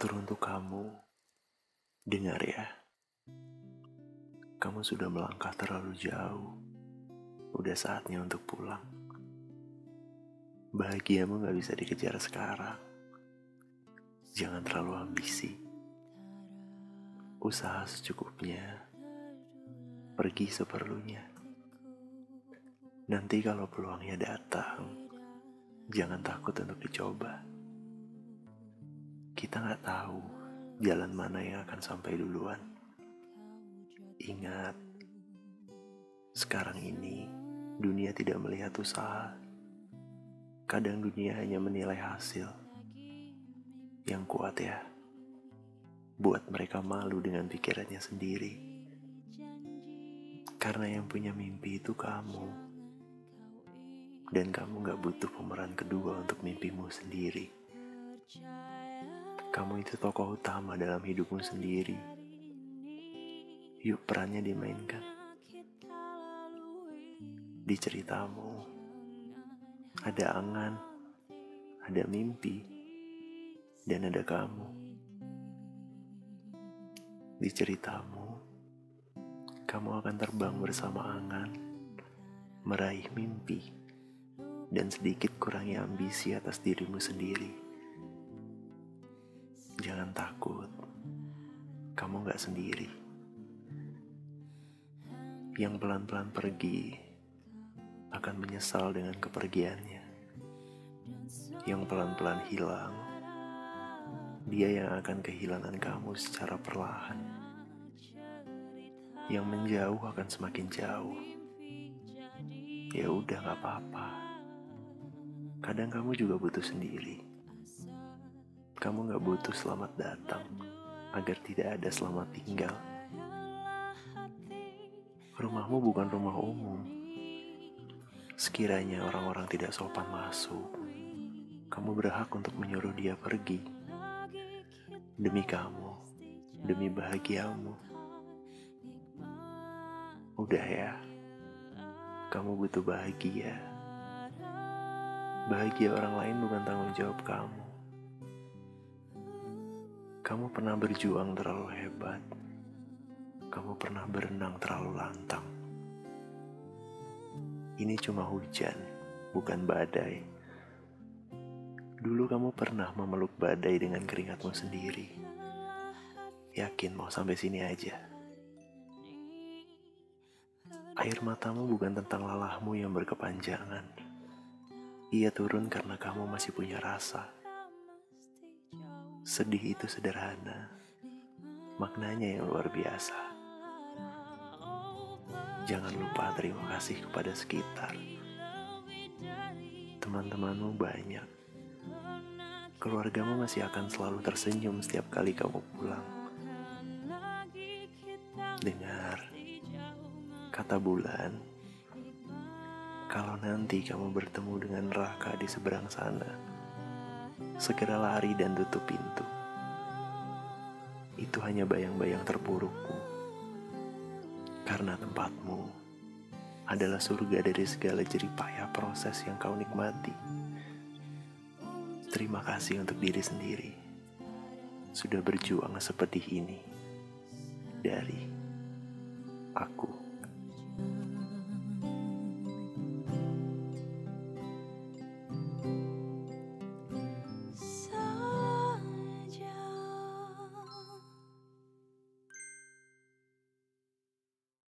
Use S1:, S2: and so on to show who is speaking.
S1: Teruntuk kamu, dengar ya. Kamu sudah melangkah terlalu jauh. Udah saatnya untuk pulang. Bahagiamu gak bisa dikejar sekarang. Jangan terlalu ambisi. Usaha secukupnya. Pergi seperlunya. Nanti kalau peluangnya datang, jangan takut untuk dicoba kita nggak tahu jalan mana yang akan sampai duluan. Ingat, sekarang ini dunia tidak melihat usaha. Kadang dunia hanya menilai hasil. Yang kuat ya, buat mereka malu dengan pikirannya sendiri. Karena yang punya mimpi itu kamu. Dan kamu gak butuh pemeran kedua untuk mimpimu sendiri. Kamu itu tokoh utama dalam hidupmu sendiri. Yuk perannya dimainkan. Di ceritamu, ada angan, ada mimpi, dan ada kamu. Di ceritamu, kamu akan terbang bersama angan, meraih mimpi, dan sedikit kurangi ambisi atas dirimu sendiri. Jangan takut, kamu gak sendiri. Yang pelan-pelan pergi akan menyesal dengan kepergiannya. Yang pelan-pelan hilang, dia yang akan kehilangan kamu secara perlahan. Yang menjauh akan semakin jauh. Ya udah gak apa-apa. Kadang kamu juga butuh sendiri kamu gak butuh selamat datang agar tidak ada selamat tinggal. Rumahmu bukan rumah umum. Sekiranya orang-orang tidak sopan masuk, kamu berhak untuk menyuruh dia pergi. Demi kamu, demi bahagiamu. Udah ya, kamu butuh bahagia. Bahagia orang lain bukan tanggung jawab kamu. Kamu pernah berjuang terlalu hebat. Kamu pernah berenang terlalu lantang. Ini cuma hujan, bukan badai. Dulu kamu pernah memeluk badai dengan keringatmu sendiri. Yakin mau sampai sini aja. Air matamu bukan tentang lalahmu yang berkepanjangan. Ia turun karena kamu masih punya rasa Sedih itu sederhana, maknanya yang luar biasa. Jangan lupa terima kasih kepada sekitar. Teman-temanmu banyak. Keluargamu masih akan selalu tersenyum setiap kali kamu pulang. Dengar kata bulan, kalau nanti kamu bertemu dengan Raka di seberang sana segera lari dan tutup pintu. Itu hanya bayang-bayang terburukku. Karena tempatmu adalah surga dari segala jeripaya proses yang kau nikmati. Terima kasih untuk diri sendiri. Sudah berjuang seperti ini. Dari aku.